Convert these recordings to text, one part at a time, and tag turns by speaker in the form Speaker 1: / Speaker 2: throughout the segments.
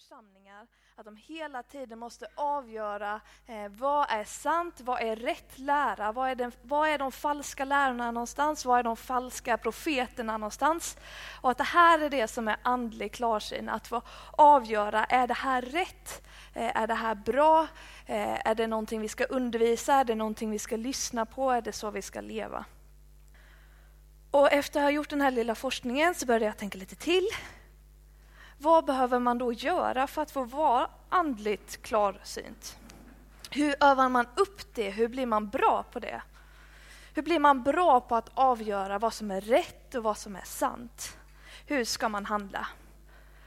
Speaker 1: församlingar att de hela tiden måste avgöra eh, vad är sant, vad är rätt lära, vad är, den, vad är de falska lärarna någonstans, vad är de falska profeterna någonstans. Och att det här är det som är andlig klarsyn, att få avgöra, är det här rätt? Eh, är det här bra? Eh, är det någonting vi ska undervisa? Är det någonting vi ska lyssna på? Är det så vi ska leva? Och efter att ha gjort den här lilla forskningen så började jag tänka lite till. Vad behöver man då göra för att få vara andligt klarsynt? Hur övar man upp det? Hur blir man bra på det? Hur blir man bra på att avgöra vad som är rätt och vad som är sant? Hur ska man handla?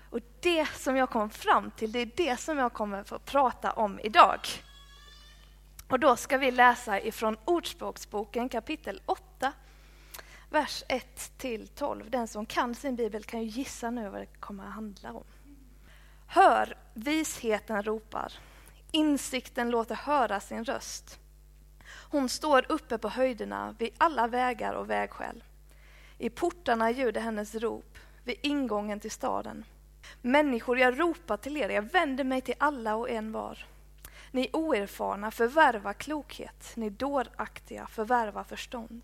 Speaker 1: Och det som jag kom fram till, det är det som jag kommer få prata om idag. Och då ska vi läsa ifrån Ordspråksboken kapitel 8, vers 1 till 12. Den som kan sin bibel kan ju gissa nu vad det kommer att handla om. Hör, visheten ropar. Insikten låter höra sin röst. Hon står uppe på höjderna vid alla vägar och vägskäl. I portarna ljuder hennes rop, vid ingången till staden. Människor, jag ropar till er, jag vänder mig till alla och en var. Ni oerfarna, förvärva klokhet, ni dåraktiga, förvärva förstånd.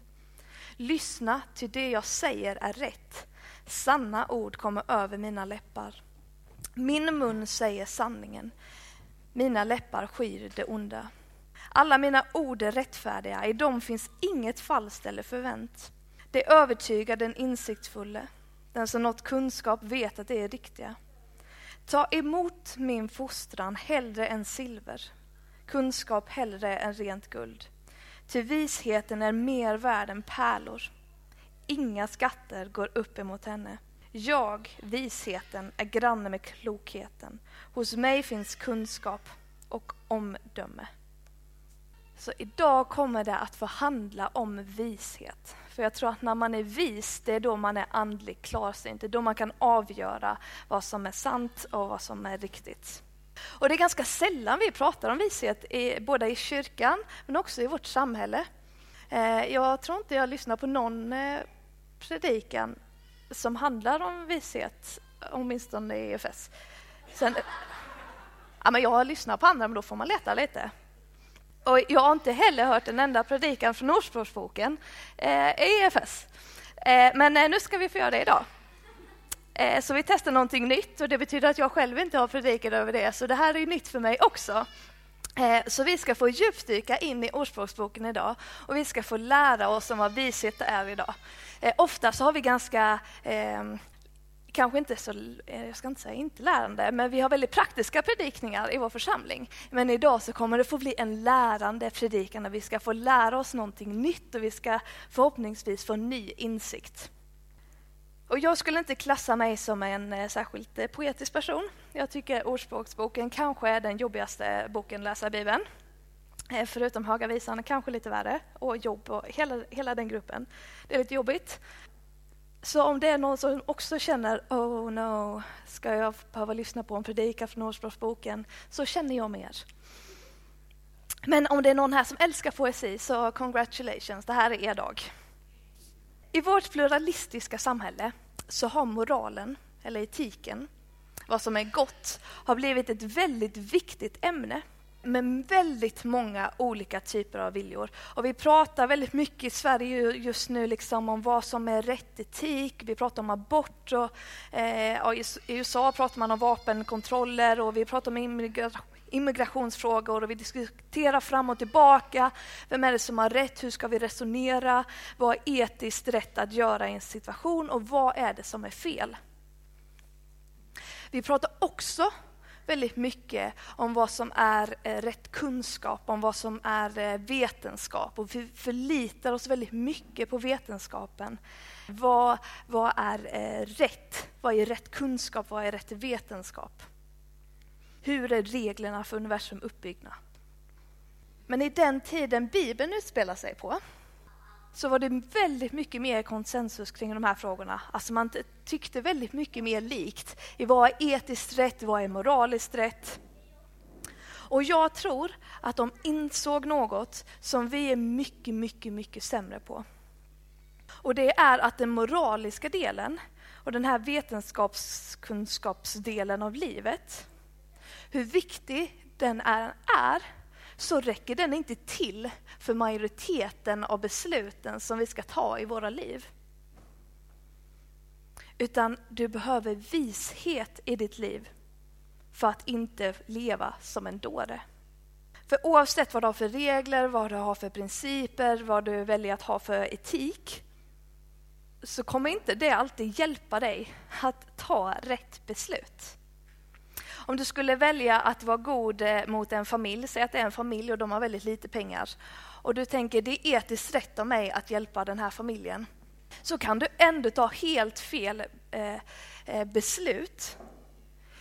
Speaker 1: Lyssna, till det jag säger är rätt. Sanna ord kommer över mina läppar. Min mun säger sanningen. Mina läppar skyr det onda. Alla mina ord är rättfärdiga, i dem finns inget falskt eller förvänt. Det övertygar den insiktsfulle. Den som nått kunskap vet att det är riktiga. Ta emot min fostran hellre än silver, kunskap hellre än rent guld. Ty visheten är mer värd än pärlor. Inga skatter går upp emot henne. Jag, visheten, är granne med klokheten. Hos mig finns kunskap och omdöme. Så idag kommer det att få handla om vishet. För jag tror att när man är vis, det är då man är andligt klarsynt. Det är då man kan avgöra vad som är sant och vad som är riktigt. Och det är ganska sällan vi pratar om vishet, i, både i kyrkan men också i vårt samhälle. Eh, jag tror inte jag lyssnar på någon eh, predikan som handlar om vishet, åtminstone i EFS. Sen, ja, men jag har lyssnat på andra, men då får man leta lite. Och jag har inte heller hört en enda predikan från Ordspråksboken eh, i EFS. Eh, men eh, nu ska vi få göra det idag. Eh, så vi testar någonting nytt och det betyder att jag själv inte har predikat över det, så det här är nytt för mig också. Eh, så vi ska få djupdyka in i Ordspråksboken idag och vi ska få lära oss om vad vishet är idag. Eh, ofta så har vi ganska eh, kanske inte så, jag ska inte säga inte lärande, men vi har väldigt praktiska predikningar i vår församling. Men idag så kommer det få bli en lärande predikan där vi ska få lära oss någonting nytt och vi ska förhoppningsvis få ny insikt. Och jag skulle inte klassa mig som en eh, särskilt eh, poetisk person. Jag tycker Ordspråksboken kanske är den jobbigaste boken att läsa i Bibeln. Eh, förutom Hagavisan, kanske lite värre. Och jobb och hela, hela den gruppen. Det är lite jobbigt. Så om det är någon som också känner oh no, ska jag behöva lyssna på en predikan från Ordspråksboken, så känner jag mer. Men om det är någon här som älskar poesi, så congratulations, det här är er dag. I vårt pluralistiska samhälle så har moralen, eller etiken, vad som är gott, har blivit ett väldigt viktigt ämne med väldigt många olika typer av viljor. Och vi pratar väldigt mycket i Sverige just nu liksom om vad som är rätt etik. Vi pratar om abort och, eh, och i USA pratar man om vapenkontroller och vi pratar om immigration immigrationsfrågor och vi diskuterar fram och tillbaka. Vem är det som har rätt? Hur ska vi resonera? Vad är etiskt rätt att göra i en situation och vad är det som är fel? Vi pratar också väldigt mycket om vad som är eh, rätt kunskap, om vad som är eh, vetenskap och vi förlitar oss väldigt mycket på vetenskapen. Vad, vad är eh, rätt? Vad är rätt kunskap? Vad är rätt vetenskap? Hur är reglerna för universum uppbyggda? Men i den tiden Bibeln utspelar sig på så var det väldigt mycket mer konsensus kring de här frågorna. Alltså man tyckte väldigt mycket mer likt i vad är etiskt rätt, vad är moraliskt rätt. Och jag tror att de insåg något som vi är mycket, mycket, mycket sämre på. Och det är att den moraliska delen och den här vetenskapskunskapsdelen av livet hur viktig den är, är så räcker den inte till för majoriteten av besluten som vi ska ta i våra liv. Utan du behöver vishet i ditt liv för att inte leva som en dåre. För oavsett vad du har för regler, vad du har för principer, vad du väljer att ha för etik, så kommer inte det alltid hjälpa dig att ta rätt beslut. Om du skulle välja att vara god eh, mot en familj, säg att det är en familj och de har väldigt lite pengar, och du tänker det är etiskt rätt av mig att hjälpa den här familjen, så kan du ändå ta helt fel eh, eh beslut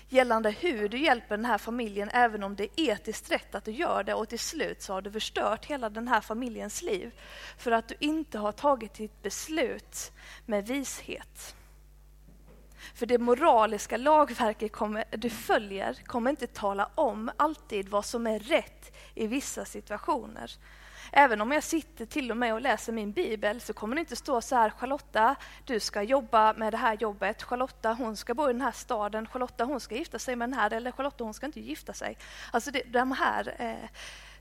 Speaker 1: gällande hur du hjälper den här familjen även om det är etiskt rätt att du gör det och till slut så har du förstört hela den här familjens liv för att du inte har tagit ditt beslut med vishet. För det moraliska lagverket kommer, du följer kommer inte tala om alltid vad som är rätt i vissa situationer. Även om jag sitter till och med och läser min bibel så kommer det inte stå så här Charlotta, du ska jobba med det här jobbet. Charlotta, hon ska bo i den här staden. Charlotta, hon ska gifta sig med den här. Eller Charlotta, hon ska inte gifta sig. Alltså det, de här, eh,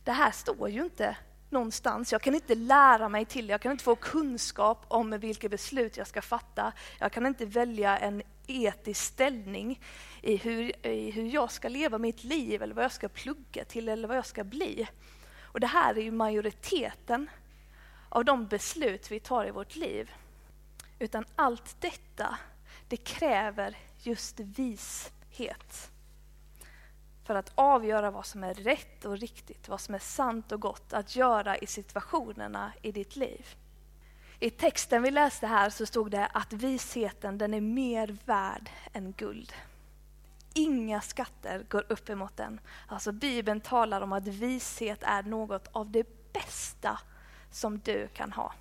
Speaker 1: det här står ju inte någonstans. Jag kan inte lära mig till jag kan inte få kunskap om vilka beslut jag ska fatta. Jag kan inte välja en etisk ställning i hur, i hur jag ska leva mitt liv eller vad jag ska plugga till eller vad jag ska bli. Och det här är ju majoriteten av de beslut vi tar i vårt liv. Utan allt detta, det kräver just vishet. För att avgöra vad som är rätt och riktigt, vad som är sant och gott att göra i situationerna i ditt liv. I texten vi läste här så stod det att visheten den är mer värd än guld inga skatter går upp emot den. Alltså Bibeln talar om att vishet är något av det bästa som du kan ha.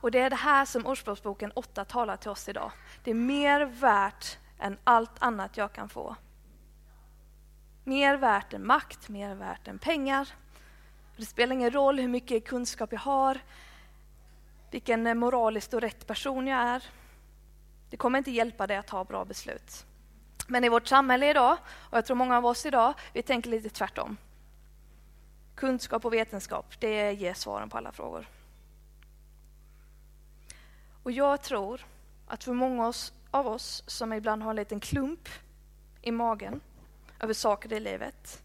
Speaker 1: Och det är det här som Ordspråksboken 8 talar till oss idag. Det är mer värt än allt annat jag kan få. Mer värt än makt, mer värt än pengar. Det spelar ingen roll hur mycket kunskap jag har, vilken eh, moraliskt och rätt person jag är. Det kommer inte hjälpa dig att ta bra beslut. Men i vårt samhälle idag, och jag tror många av oss idag, vi tänker lite tvärtom. Kunskap och vetenskap, det ger svaren på alla frågor. Och jag tror att för många av oss som ibland har en liten klump i magen över saker i livet,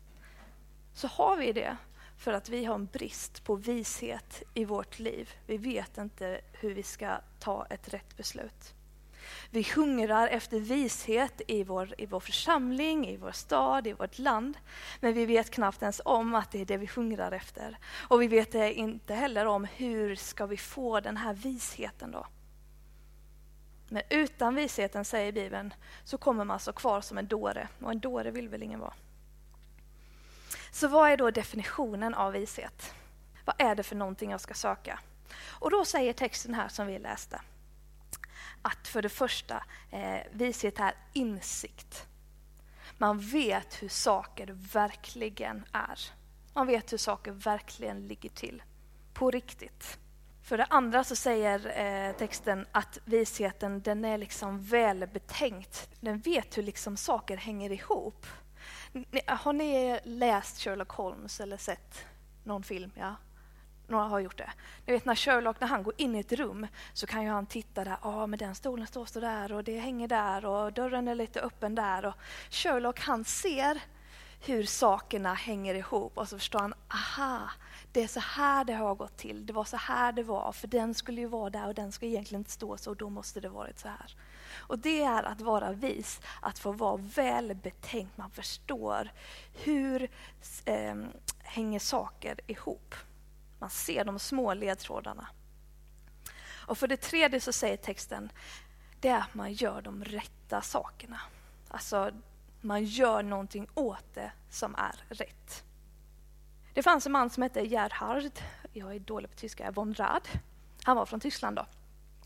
Speaker 1: så har vi det för att vi har en brist på vishet i vårt liv. Vi vet inte hur vi ska ta ett rätt beslut. Vi hungrar efter vishet i vår, i vår församling, i vår stad, i vårt land. Men vi vet knappt ens om att det är det vi hungrar efter. Och vi vet inte heller om hur ska vi få den här visheten då. Men utan visheten, säger Bibeln, så kommer man så kvar som en dåre. Och en dåre vill väl ingen vara. Så vad är då definitionen av vishet? Vad är det för någonting jag ska söka? Och då säger texten här som vi läste att för det första, eh, vishet är insikt. Man vet hur saker verkligen är. Man vet hur saker verkligen ligger till. På riktigt. För det andra så säger eh, texten att visheten den är liksom välbetänkt. Den vet hur liksom saker hänger ihop. Har ni läst Sherlock Holmes eller sett någon film? Ja, några har gjort det. Ni vet när Sherlock, när han går in i ett rum så kan ju han titta där, ja ah, men den stolen står så där och det hänger där och dörren är lite öppen där. Och Sherlock han ser hur sakerna hänger ihop och så förstår han, aha, det är så här det har gått till. Det var så här det var, för den skulle ju vara där och den ska egentligen inte stå så och då måste det varit så här. Och det är att vara vis, att få vara välbetänkt. Man förstår hur eh, hänger saker ihop. Man ser de små ledtrådarna. Och för det tredje så säger texten, det är att man gör de rätta sakerna. Alltså, man gör någonting åt det som är rätt. Det fanns en man som hette Gerhard, jag är dålig på tyska, von Rad. Han var från Tyskland då.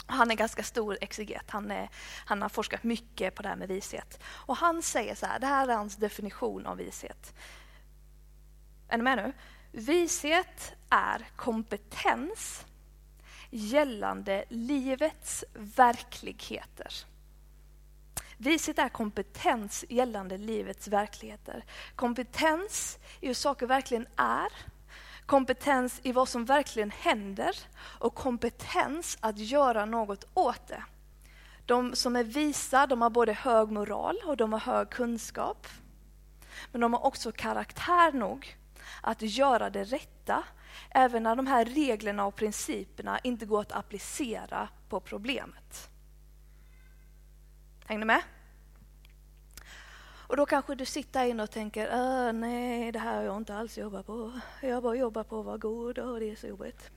Speaker 1: Han är ganska stor exeget, han, är, han har forskat mycket på det här med vishet. Och han säger så här, det här är hans definition av vishet. Är ni med nu? Vishet är kompetens gällande livets verkligheter. Vishet är kompetens gällande livets verkligheter. Kompetens i hur saker verkligen är, kompetens i vad som verkligen händer och kompetens att göra något åt det. De som är visa de har både hög moral och de har hög kunskap. Men de har också karaktär nog att göra det rätta även när de här reglerna och principerna inte går att applicera på problemet. Hänger ni med? Och då kanske du sitter inne och tänker, äh, nej det här har jag inte alls jobbat på. Jag bara jobbar på att vara god och det är så jobbigt.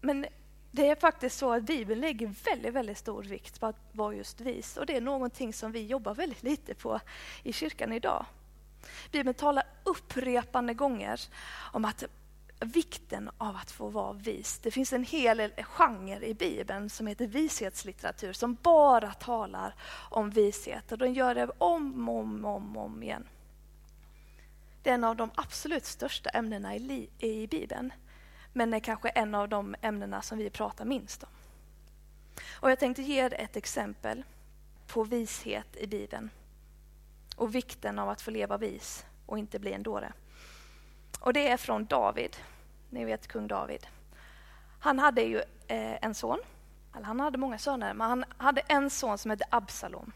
Speaker 1: Men det är faktiskt så att Bibeln lägger väldigt, väldigt stor vikt på att vara just vis. Och det är någonting som vi jobbar väldigt lite på i kyrkan idag. Bibeln talar upprepande gånger om att vikten av att få vara vis. Det finns en hel genre i Bibeln som heter vishetslitteratur som bara talar om vishet och den gör det om och om, om, om igen. Det är en av de absolut största ämnena i, i Bibeln men är kanske en av de ämnena som vi pratar minst om. Och jag tänkte ge er ett exempel på vishet i Bibeln och vikten av att få leva vis och inte bli en dåre. Och det är från David. Ni vet kung David. Han hade ju eh, en son, eller han hade många söner, men han hade en son som hette Absalom.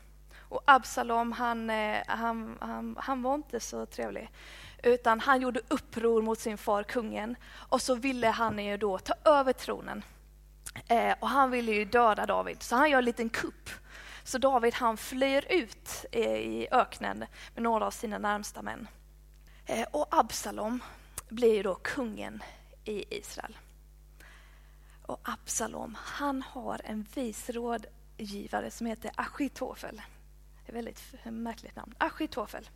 Speaker 1: Och Absalom, han, eh, han, han, han var inte så trevlig. Utan han gjorde uppror mot sin far kungen och så ville han ju då ta över tronen. Eh, och han ville ju döda David, så han gör en liten kupp. Så David han flyr ut eh, i öknen med några av sina närmsta män. Eh, och Absalom blir då kungen i Israel. Och Absalom, han har en vis rådgivare som heter Achitofel. Det är ett väldigt märkligt namn. Achitofel.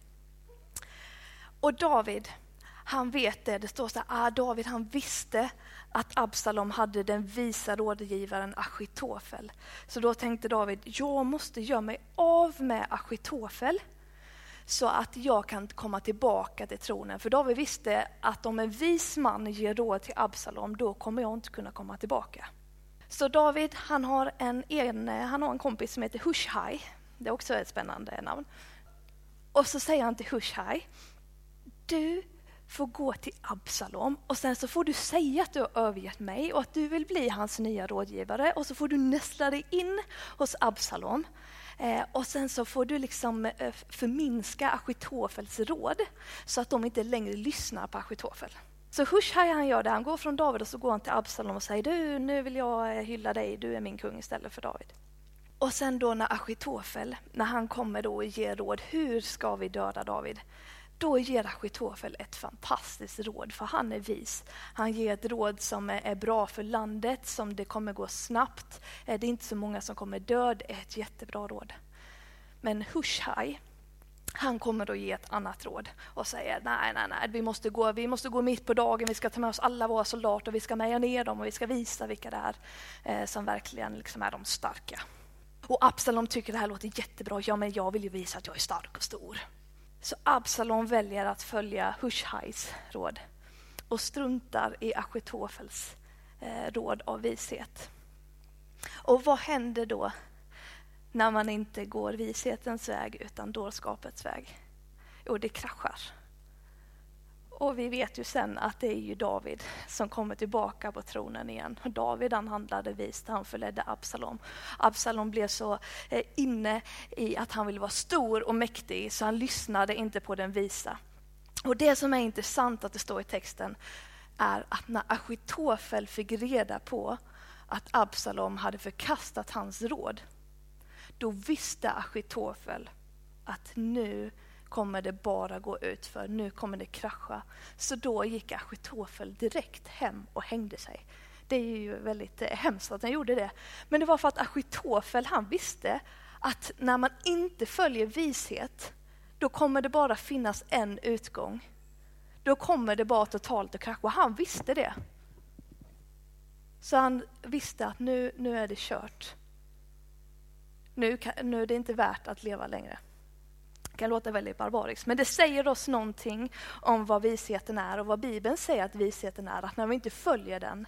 Speaker 1: Och David, han vet det. Det står så här, ah, David han visste att Absalom hade den visa rådgivaren Achitofel. Så då tänkte David, jag måste göra mig av med Achitofel så att jag kan komma tillbaka till tronen. För David visste att om en vis man ger råd till Absalom, då kommer jag inte kunna komma tillbaka. Så David, han har en, en, han har en kompis som heter Hushai. Det är också ett spännande namn. Och så säger han till Hushai, du får gå till Absalom och sen så får du säga att du har övergett mig och att du vill bli hans nya rådgivare och så får du nästla dig in hos Absalom. Eh, och sen så får du liksom eh, förminska Achitofels råd så att de inte längre lyssnar på Achitofel. Så Hushai han gör det, han går från David och så går han till Absalom och säger du, nu vill jag eh, hylla dig, du är min kung istället för David. Och sen då när Achitofel, när han kommer då och ger råd, hur ska vi döda David? Då ger Achitofel ett fantastiskt råd, för han är vis. Han ger ett råd som är bra för landet, som det kommer gå snabbt. Eh, det är inte så många som kommer dö, det är ett jättebra råd. Men Hushai, han kommer då ge ett annat råd och säger nej, nej, nej, vi måste, gå, vi måste gå mitt på dagen, vi ska ta med oss alla våra soldater, vi ska meja ner dem och vi ska visa vilka det är eh, som verkligen liksom är de starka. Och Absalom tycker det här låter jättebra, ja men jag vill ju visa att jag är stark och stor. Så Absalom väljer att följa Hushais råd och struntar i Achitofels eh, råd av vishet. Och vad händer då när man inte går vishetens väg utan dårskapets väg? Jo, det kraschar. Och vi vet ju sen att det är ju David som kommer tillbaka på tronen igen. David han handlade vist, han förledde Absalom. Absalom blev så eh, inne i att han ville vara stor och mäktig så han lyssnade inte på den visa. Och det som är intressant att det står i texten är att när Achitofel fick reda på att Absalom hade förkastat hans råd, då visste Achitofel att nu kommer det bara gå ut för nu kommer det krascha. Så då gick Achitofel direkt hem och hängde sig. Det är ju väldigt eh, hemskt att han gjorde det. Men det var för att Achitofel han visste att när man inte följer vishet, då kommer det bara finnas en utgång. Då kommer det bara totalt att krascha. Han visste det. Så han visste att nu, nu är det kört. Nu, kan, nu är det inte värt att leva längre kan låta väldigt barbariskt, men det säger oss någonting om vad visheten är och vad Bibeln säger att visheten är. Att när vi inte följer den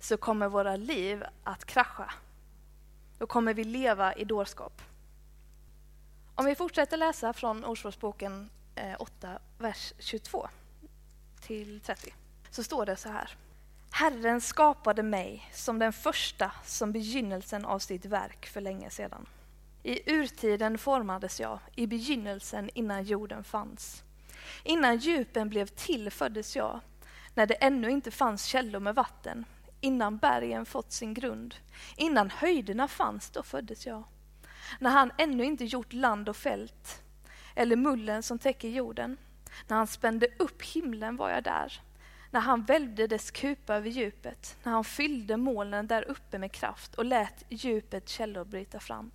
Speaker 1: så kommer våra liv att krascha. Då kommer vi leva i dårskap. Om vi fortsätter läsa från Ordspråksboken eh, 8, vers 22 till 30, så står det så här. Herren skapade mig som den första som begynnelsen av sitt verk för länge sedan. I urtiden formades jag, i begynnelsen innan jorden fanns. Innan djupen blev till föddes jag, när det ännu inte fanns källor med vatten, innan bergen fått sin grund. Innan höjderna fanns, då föddes jag. När han ännu inte gjort land och fält, eller mullen som täcker jorden. När han spände upp himlen var jag där. När han välvde dess kupa över djupet, när han fyllde molnen där uppe med kraft och lät djupet källor bryta fram.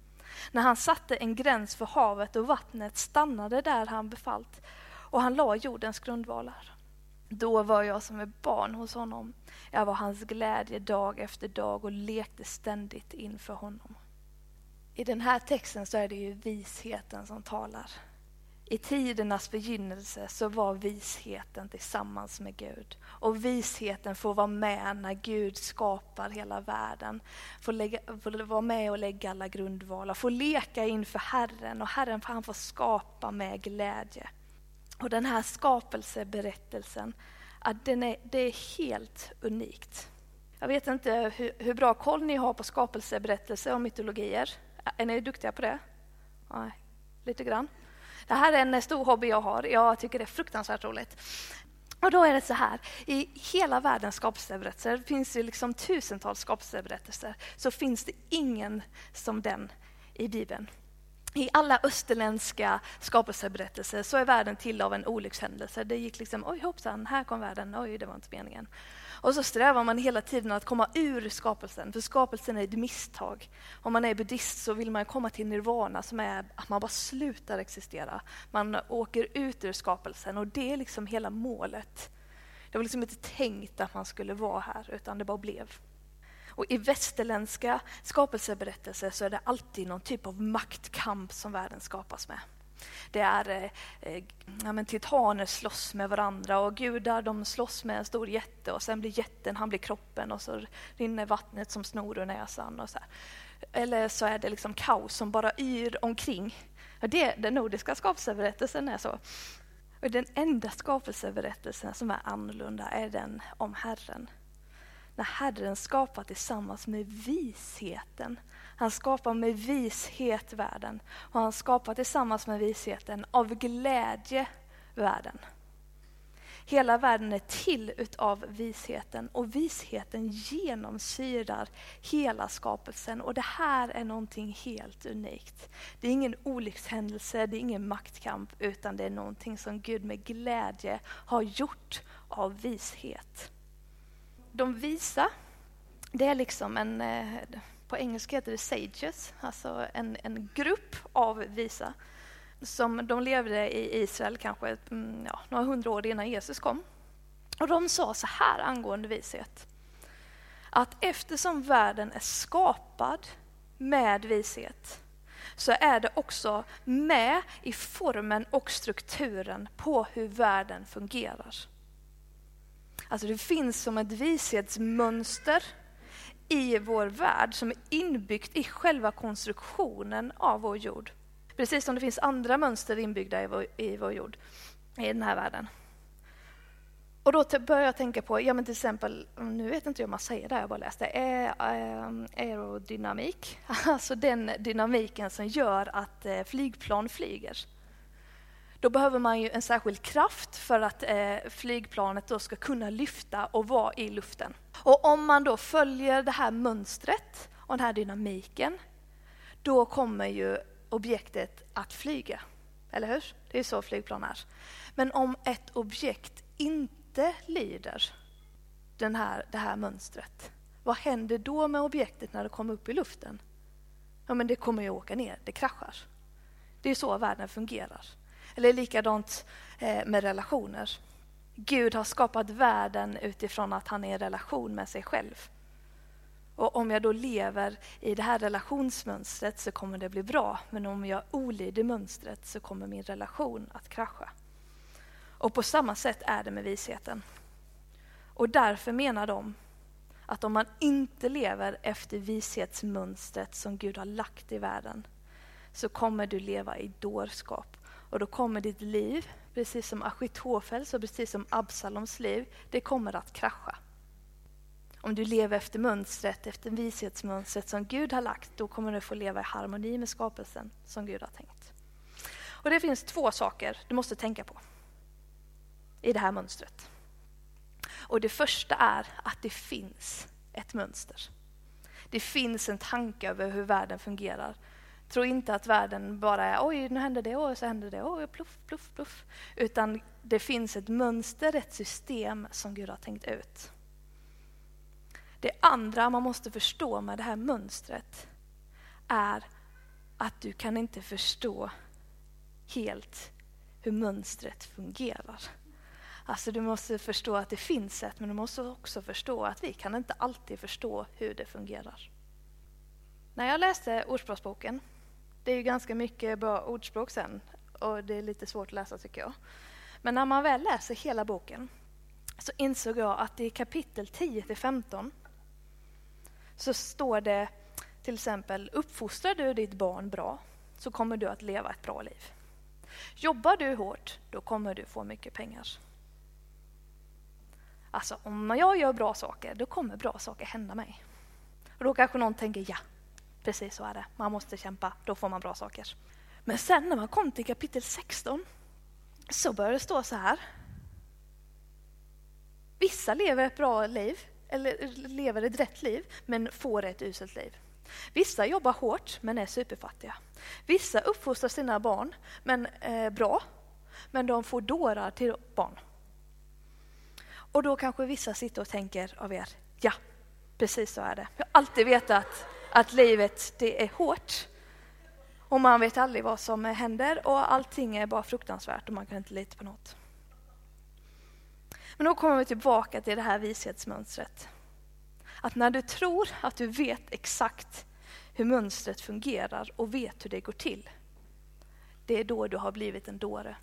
Speaker 1: När han satte en gräns för havet och vattnet stannade där han befallt och han la jordens grundvalar. Då var jag som ett barn hos honom. Jag var hans glädje dag efter dag och lekte ständigt inför honom. I den här texten så är det ju visheten som talar. I tidernas begynnelse så var visheten tillsammans med Gud. Och visheten får vara med när Gud skapar hela världen. Får, lägga, får vara med och lägga alla grundvalar, får leka inför Herren och Herren han får skapa med glädje. Och den här skapelseberättelsen, att den är, det är helt unikt. Jag vet inte hur, hur bra koll ni har på skapelseberättelser och mytologier. Är ni duktiga på det? Nej, lite grann. Det här är en stor hobby jag har. Jag tycker det är fruktansvärt roligt. Och då är det så här, i hela världens skapelseberättelser, det finns ju liksom tusentals skapelseberättelser, så finns det ingen som den i Bibeln. I alla österländska skapelseberättelser så är världen till av en olyckshändelse. Det gick liksom, oj hoppsan, här kom världen, oj det var inte meningen. Och så strävar man hela tiden att komma ur skapelsen, för skapelsen är ett misstag. Om man är buddhist så vill man komma till nirvana som är att man bara slutar existera. Man åker ut ur skapelsen och det är liksom hela målet. Det var liksom inte tänkt att man skulle vara här, utan det bara blev. Och I västerländska skapelseberättelser så är det alltid någon typ av maktkamp som världen skapas med. Det är eh, eh, ja, men titaner slåss med varandra och gudar de slåss med en stor jätte och sen blir jätten, han blir kroppen och så rinner vattnet som snor ur näsan. Och så här. Eller så är det liksom kaos som bara yr omkring. Det, den nordiska skapelseberättelsen är så. Och den enda skapelseberättelsen som är annorlunda är den om Herren. När Herren skapar tillsammans med visheten han skapar med vishet världen och han skapar tillsammans med visheten av glädje världen. Hela världen är till utav visheten och visheten genomsyrar hela skapelsen och det här är någonting helt unikt. Det är ingen olyckshändelse, det är ingen maktkamp utan det är någonting som Gud med glädje har gjort av vishet. De visa, det är liksom en eh, på engelska heter det sages, alltså en, en grupp av visa. Som de levde i Israel kanske mm, ja, några hundra år innan Jesus kom. Och de sa så här angående vishet. Att eftersom världen är skapad med vishet så är det också med i formen och strukturen på hur världen fungerar. Alltså det finns som ett vishetsmönster i vår värld som är inbyggt i själva konstruktionen av vår jord. Precis som det finns andra mönster inbyggda i vår, i vår jord, i den här världen. Och då börjar jag tänka på, ja men till exempel, nu vet inte jag om man säger det, jag bara läste, ehm, aerodynamik. Alltså den dynamiken som gör att eh, flygplan flyger. Då behöver man ju en särskild kraft för att eh, flygplanet då ska kunna lyfta och vara i luften. Och om man då följer det här mönstret och den här dynamiken, då kommer ju objektet att flyga. Eller hur? Det är så flygplan är. Men om ett objekt inte lyder den här, det här mönstret, vad händer då med objektet när det kommer upp i luften? Ja, men det kommer ju åka ner, det kraschar. Det är så världen fungerar. Eller likadant eh, med relationer. Gud har skapat världen utifrån att han är i relation med sig själv. Och om jag då lever i det här relationsmönstret så kommer det bli bra. Men om jag olyder mönstret så kommer min relation att krascha. Och på samma sätt är det med visheten. Och därför menar de att om man inte lever efter vishetsmönstret som Gud har lagt i världen så kommer du leva i dårskap. Och då kommer ditt liv, precis som Achitofels och precis som Absaloms liv, det kommer att krascha. Om du lever efter mönstret, efter vishetsmönstret som Gud har lagt, då kommer du få leva i harmoni med skapelsen som Gud har tänkt. Och det finns två saker du måste tänka på i det här mönstret. Och det första är att det finns ett mönster. Det finns en tanke över hur världen fungerar. Tro inte att världen bara är oj, nu händer det och så händer det, oj, pluff, pluff, pluff. Utan det finns ett mönster, ett system som Gud har tänkt ut. Det andra man måste förstå med det här mönstret är att du kan inte förstå helt hur mönstret fungerar. Alltså du måste förstå att det finns ett, men du måste också förstå att vi kan inte alltid förstå hur det fungerar. När jag läste Ordspråksboken, det är ju ganska mycket bra ordspråk sen och det är lite svårt att läsa tycker jag. Men när man väl läser hela boken så insåg jag att i kapitel 10 15 så står det till exempel uppfostrar du ditt barn bra så kommer du att leva ett bra liv. Jobbar du hårt, då kommer du få mycket pengar. Alltså om jag gör bra saker, då kommer bra saker hända mig. Och då kanske någon tänker ja, precis så är det. Man måste kämpa, då får man bra saker. Men sen när man kom till kapitel 16 så börjar det stå så här. Vissa lever ett bra liv, eller lever ett rätt liv, men får ett uselt liv. Vissa jobbar hårt, men är superfattiga. Vissa uppfostrar sina barn men eh, bra, men de får dårar till barn. Och då kanske vissa sitter och tänker av er, ja, precis så är det. Jag har alltid vetat att livet det är hårt. Och man vet aldrig vad som händer och allting är bara fruktansvärt och man kan inte lita på något. Men då kommer vi tillbaka till det här vishetsmönstret. Att när du tror att du vet exakt hur mönstret fungerar och vet hur det går till, det är då du har blivit en dåre.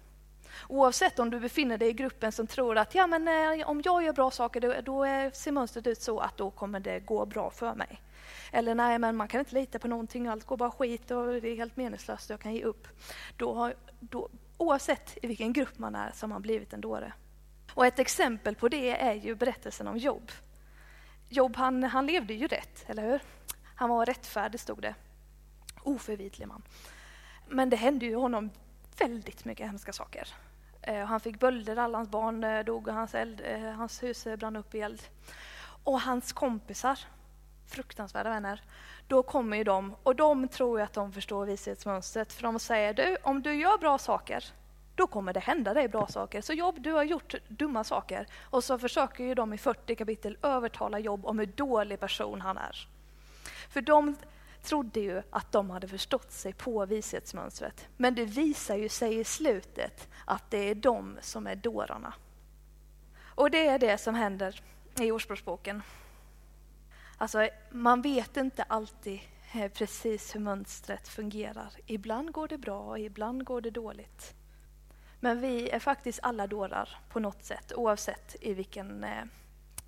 Speaker 1: Oavsett om du befinner dig i gruppen som tror att ja, men, eh, om jag gör bra saker då, då eh, ser mönstret ut så att då kommer det gå bra för mig. Eller nej, men man kan inte lita på någonting, allt går bara skit och det är helt meningslöst, jag kan ge upp. Då har, då, oavsett i vilken grupp man är så har man blivit en dåre. Och ett exempel på det är ju berättelsen om Job. Job han, han levde ju rätt, eller hur? Han var rättfärdig, stod det. Oförvitlig man. Men det hände ju honom väldigt mycket hemska saker. Eh, han fick bölder, alla hans barn eh, dog och hans, eld, eh, hans hus eh, brann upp i eld. Och hans kompisar, fruktansvärda vänner, då kommer ju de och de tror att de förstår vishetsmönstret för de säger du, om du gör bra saker då kommer det hända dig bra saker. Så Jobb, du har gjort dumma saker. Och så försöker ju de i 40 kapitel övertala Jobb om hur dålig person han är. För de trodde ju att de hade förstått sig på vishetsmönstret. Men det visar ju sig i slutet att det är de som är dårarna. Och det är det som händer i Ordspråksboken. Alltså, man vet inte alltid eh, precis hur mönstret fungerar. Ibland går det bra och ibland går det dåligt. Men vi är faktiskt alla dårar på något sätt oavsett i vilken eh,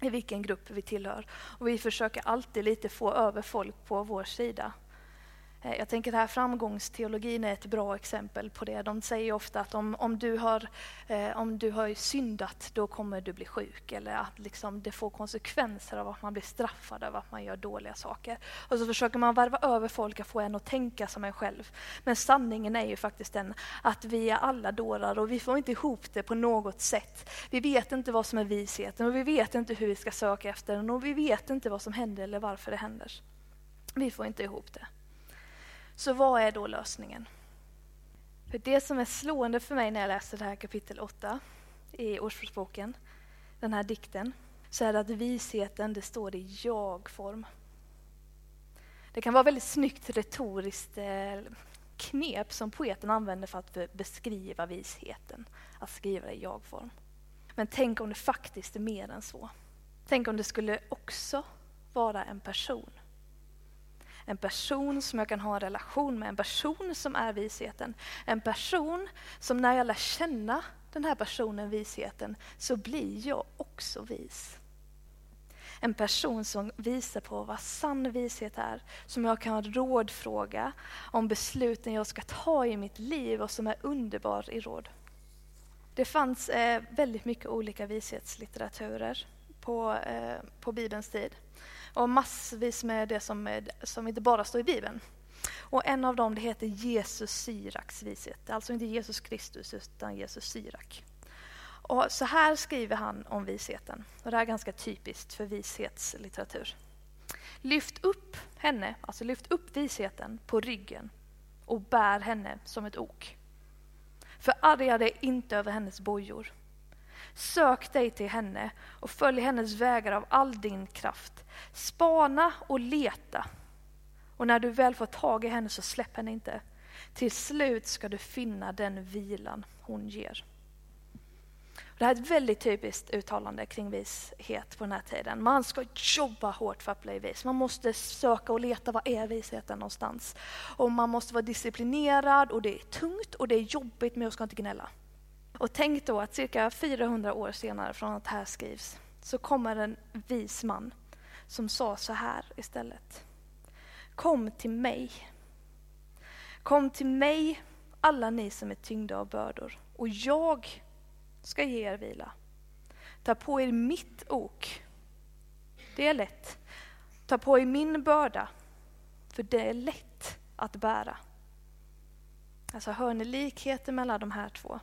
Speaker 1: i vilken grupp vi tillhör. Och vi försöker alltid lite få över folk på vår sida. Eh, jag tänker att här framgångsteologin är ett bra exempel på det. De säger ofta att om, om, du, har, eh, om du har syndat, då kommer du bli sjuk. Eller att liksom det får konsekvenser av att man blir straffad av att man gör dåliga saker. Och så försöker man varva över folk och få en att tänka som en själv. Men sanningen är ju faktiskt den att vi är alla dårar och vi får inte ihop det på något sätt. Vi vet inte vad som är visheten och vi vet inte hur vi ska söka efter den och vi vet inte vad som händer eller varför det händer. Vi får inte ihop det. Så vad är då lösningen? För det som är slående för mig när jag läser det här kapitel 8 i Ordspråksboken, den här dikten, så är det att visheten det står i jag-form. Det kan vara väldigt snyggt retoriskt eh, knep som poeten använder för att beskriva visheten, att skriva det i jag-form. Men tänk om det faktiskt är mer än så. Tänk om det skulle också vara en person en person som jag kan ha en relation med, en person som är visheten. En person som när jag lär känna den här personen, visheten, så blir jag också vis. En person som visar på vad sann vishet är, som jag kan rådfråga om besluten jag ska ta i mitt liv och som är underbar i råd. Det fanns eh, väldigt mycket olika vishetslitteraturer på, eh, på Bibelns tid. Och massvis med det som, som inte bara står i Bibeln. Och en av dem det heter Jesus Syraks vishet. Alltså inte Jesus Kristus utan Jesus Syrak. Och så här skriver han om visheten. Och det här är ganska typiskt för vishetslitteratur. Lyft upp henne, alltså lyft upp visheten på ryggen och bär henne som ett ok. Förarga dig inte över hennes bojor. Sök dig till henne och följ hennes vägar av all din kraft. Spana och leta. Och när du väl får tag i henne så släpp henne inte. Till slut ska du finna den vilan hon ger. Det här är ett väldigt typiskt uttalande kring vishet på den här tiden. Man ska jobba hårt för att bli vis. Man måste söka och leta, var är visheten någonstans? Och man måste vara disciplinerad och det är tungt och det är jobbigt men jag ska inte gnälla. Och tänk då att cirka 400 år senare från att det här skrivs så kommer en vis man som sa så här istället. Kom till mig. Kom till mig alla ni som är tyngda av bördor och jag ska ge er vila. Ta på er mitt ok. Det är lätt. Ta på er min börda, för det är lätt att bära. Alltså hör ni likheten mellan de här två?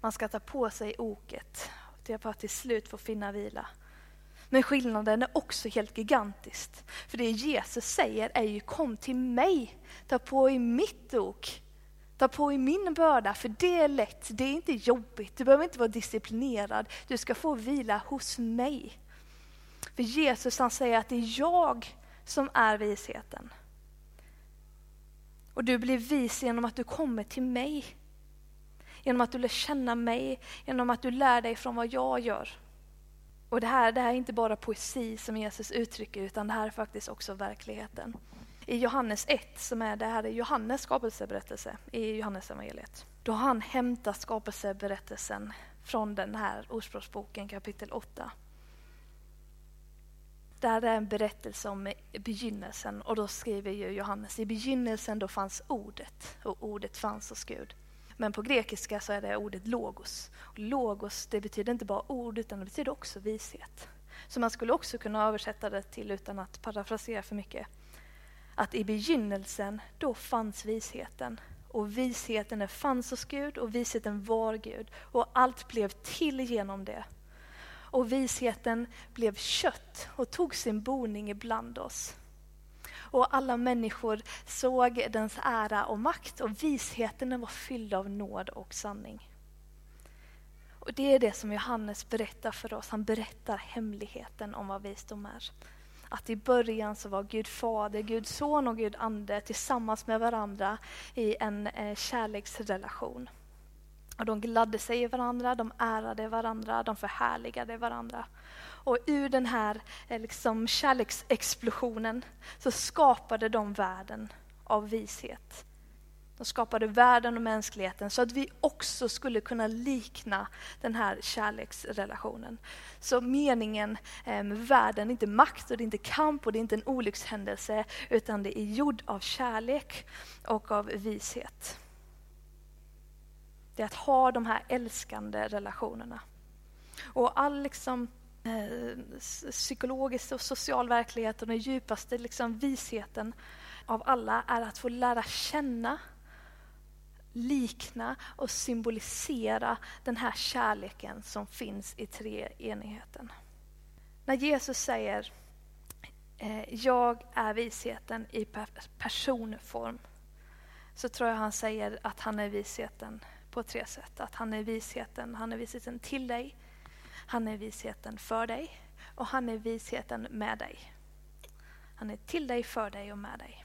Speaker 1: Man ska ta på sig oket för att till slut få finna vila. Men skillnaden är också helt gigantisk. För det Jesus säger är ju kom till mig, ta på i mitt ok. Ta på i min börda, för det är lätt, det är inte jobbigt. Du behöver inte vara disciplinerad, du ska få vila hos mig. För Jesus han säger att det är jag som är visheten. Och du blir vis genom att du kommer till mig. Genom att du lär känna mig, genom att du lär dig från vad jag gör. Och det här, det här är inte bara poesi som Jesus uttrycker, utan det här är faktiskt också verkligheten i Johannes 1, som är det här är Johannes skapelseberättelse i Johannes evangeliet. Då han hämtat skapelseberättelsen från den här Ordspråksboken kapitel 8. Där är en berättelse om begynnelsen och då skriver ju Johannes i begynnelsen då fanns ordet och ordet fanns hos Gud. Men på grekiska så är det ordet logos. Logos det betyder inte bara ord utan det betyder också vishet. Så man skulle också kunna översätta det till, utan att parafrasera för mycket, att i begynnelsen, då fanns visheten. Och visheten fanns hos Gud och visheten var Gud. Och allt blev till genom det. Och visheten blev kött och tog sin boning ibland oss. Och alla människor såg dens ära och makt och visheten var fylld av nåd och sanning. Och Det är det som Johannes berättar för oss. Han berättar hemligheten om vad visdom är att i början så var Gud fader, Gud son och Gud ande tillsammans med varandra i en eh, kärleksrelation. Och de gladde sig i varandra, de ärade varandra, de förhärligade varandra. Och ur den här eh, liksom, kärleksexplosionen så skapade de världen av vishet. De skapade världen och mänskligheten så att vi också skulle kunna likna den här kärleksrelationen. Så meningen eh, med världen är inte makt och det är inte kamp och det är inte en olyckshändelse utan det är gjord av kärlek och av vishet. Det är att ha de här älskande relationerna. Och all liksom, Eh, psykologisk och social verklighet och den djupaste liksom, visheten av alla är att få lära känna likna och symbolisera den här kärleken som finns i treenigheten. När Jesus säger eh, jag är visheten i personform så tror jag han säger att han är visheten på tre sätt. Att han är visheten, han är visheten till dig, han är visheten för dig och han är visheten med dig. Han är till dig, för dig och med dig.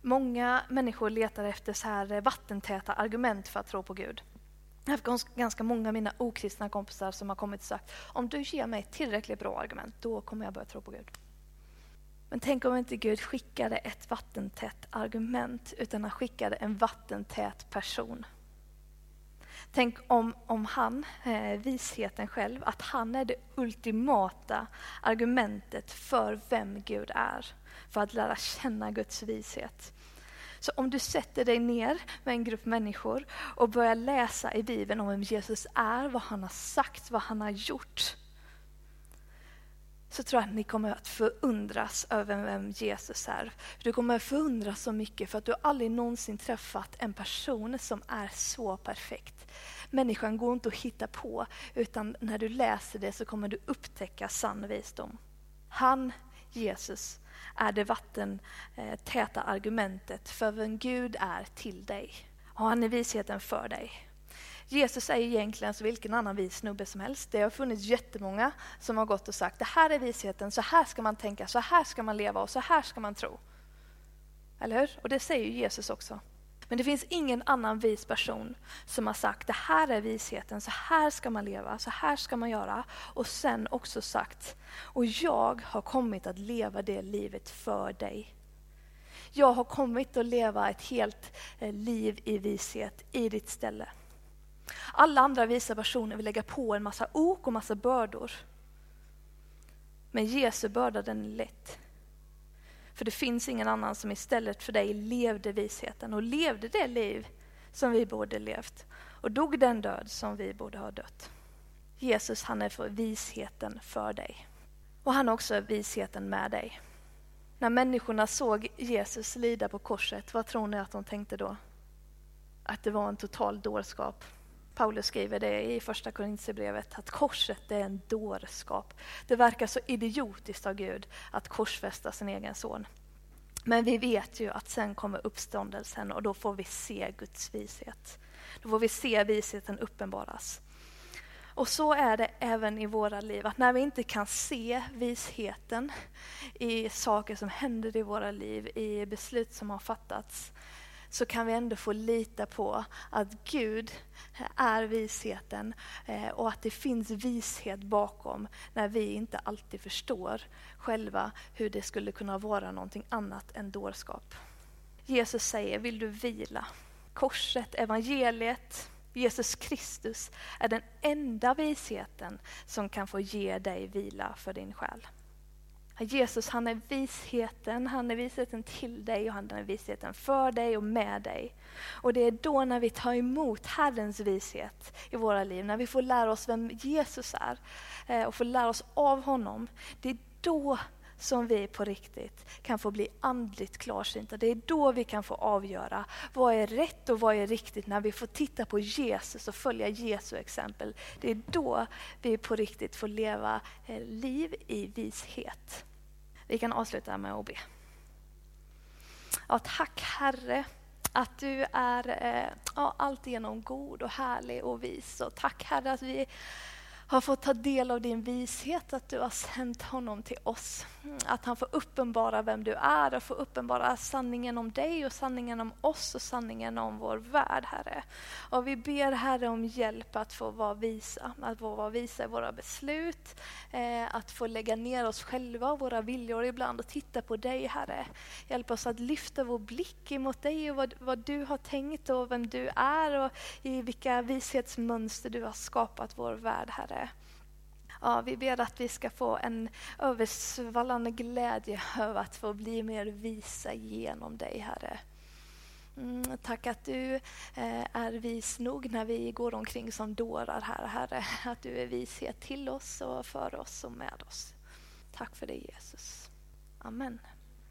Speaker 1: Många människor letar efter så här vattentäta argument för att tro på Gud. Jag har haft ganska många av mina okristna kompisar som har kommit och sagt om du ger mig tillräckligt bra argument, då kommer jag börja tro på Gud. Men tänk om inte Gud skickade ett vattentätt argument, utan han skickade en vattentät person. Tänk om, om han, eh, visheten själv, att han är det ultimata argumentet för vem Gud är. För att lära känna Guds vishet. Så om du sätter dig ner med en grupp människor och börjar läsa i Bibeln om vem Jesus är, vad han har sagt, vad han har gjort. Så tror jag att ni kommer att förundras över vem Jesus är. Du kommer att förundras så mycket för att du aldrig någonsin träffat en person som är så perfekt. Människan går inte att hitta på, utan när du läser det så kommer du upptäcka sann visdom. Han, Jesus, är det vattentäta eh, argumentet för vem Gud är till dig. Och han är visheten för dig. Jesus är egentligen som vilken annan vis snubbe som helst. Det har funnits jättemånga som har gått och sagt det här är visheten, så här ska man tänka, så här ska man leva och så här ska man tro. Eller hur? Och det säger Jesus också. Men det finns ingen annan vis person som har sagt det här är visheten, så här ska man leva, så här ska man göra. Och sen också sagt, och jag har kommit att leva det livet för dig. Jag har kommit att leva ett helt eh, liv i vishet i ditt ställe. Alla andra visa personer vill lägga på en massa ok och massa bördor. Men Jesu börda den är lätt. För det finns ingen annan som istället för dig levde visheten och levde det liv som vi borde levt och dog den död som vi borde ha dött. Jesus han är för visheten för dig. Och han är också visheten med dig. När människorna såg Jesus lida på korset, vad tror ni att de tänkte då? Att det var en total dårskap. Paulus skriver det i första Korintierbrevet att korset är en dårskap. Det verkar så idiotiskt av Gud att korsfästa sin egen son. Men vi vet ju att sen kommer uppståndelsen och då får vi se Guds vishet. Då får vi se visheten uppenbaras. Och så är det även i våra liv, att när vi inte kan se visheten i saker som händer i våra liv, i beslut som har fattats, så kan vi ändå få lita på att Gud är visheten eh, och att det finns vishet bakom när vi inte alltid förstår själva hur det skulle kunna vara någonting annat än dårskap. Jesus säger, vill du vila? Korset, evangeliet, Jesus Kristus är den enda visheten som kan få ge dig vila för din själ. Jesus han är visheten, han är visheten till dig och han är visheten för dig och med dig. Och det är då när vi tar emot Herrens vishet i våra liv, när vi får lära oss vem Jesus är eh, och får lära oss av honom. Det är då som vi på riktigt kan få bli andligt klarsynta. Det är då vi kan få avgöra vad är rätt och vad är riktigt när vi får titta på Jesus och följa Jesu exempel. Det är då vi på riktigt får leva eh, liv i vishet. Vi kan avsluta med att be. Ja, tack Herre att du är eh, ja, alltigenom god och härlig och vis. Och tack Herre att vi har fått ta del av din vishet, att du har sänt honom till oss. Att han får uppenbara vem du är och får uppenbara sanningen om dig och sanningen om oss och sanningen om vår värld, Herre. Och vi ber Herre om hjälp att få vara visa, att få vara visa i våra beslut, eh, att få lägga ner oss själva och våra viljor ibland och titta på dig, Herre. Hjälp oss att lyfta vår blick emot dig och vad, vad du har tänkt och vem du är och i vilka vishetsmönster du har skapat vår värld, Herre. Ja, vi ber att vi ska få en översvallande glädje över att få bli mer visa genom dig, Herre. Mm, tack att du eh, är vis nog när vi går omkring som dårar här, Herre. Att du är vishet till oss och för oss och med oss. Tack för det Jesus. Amen.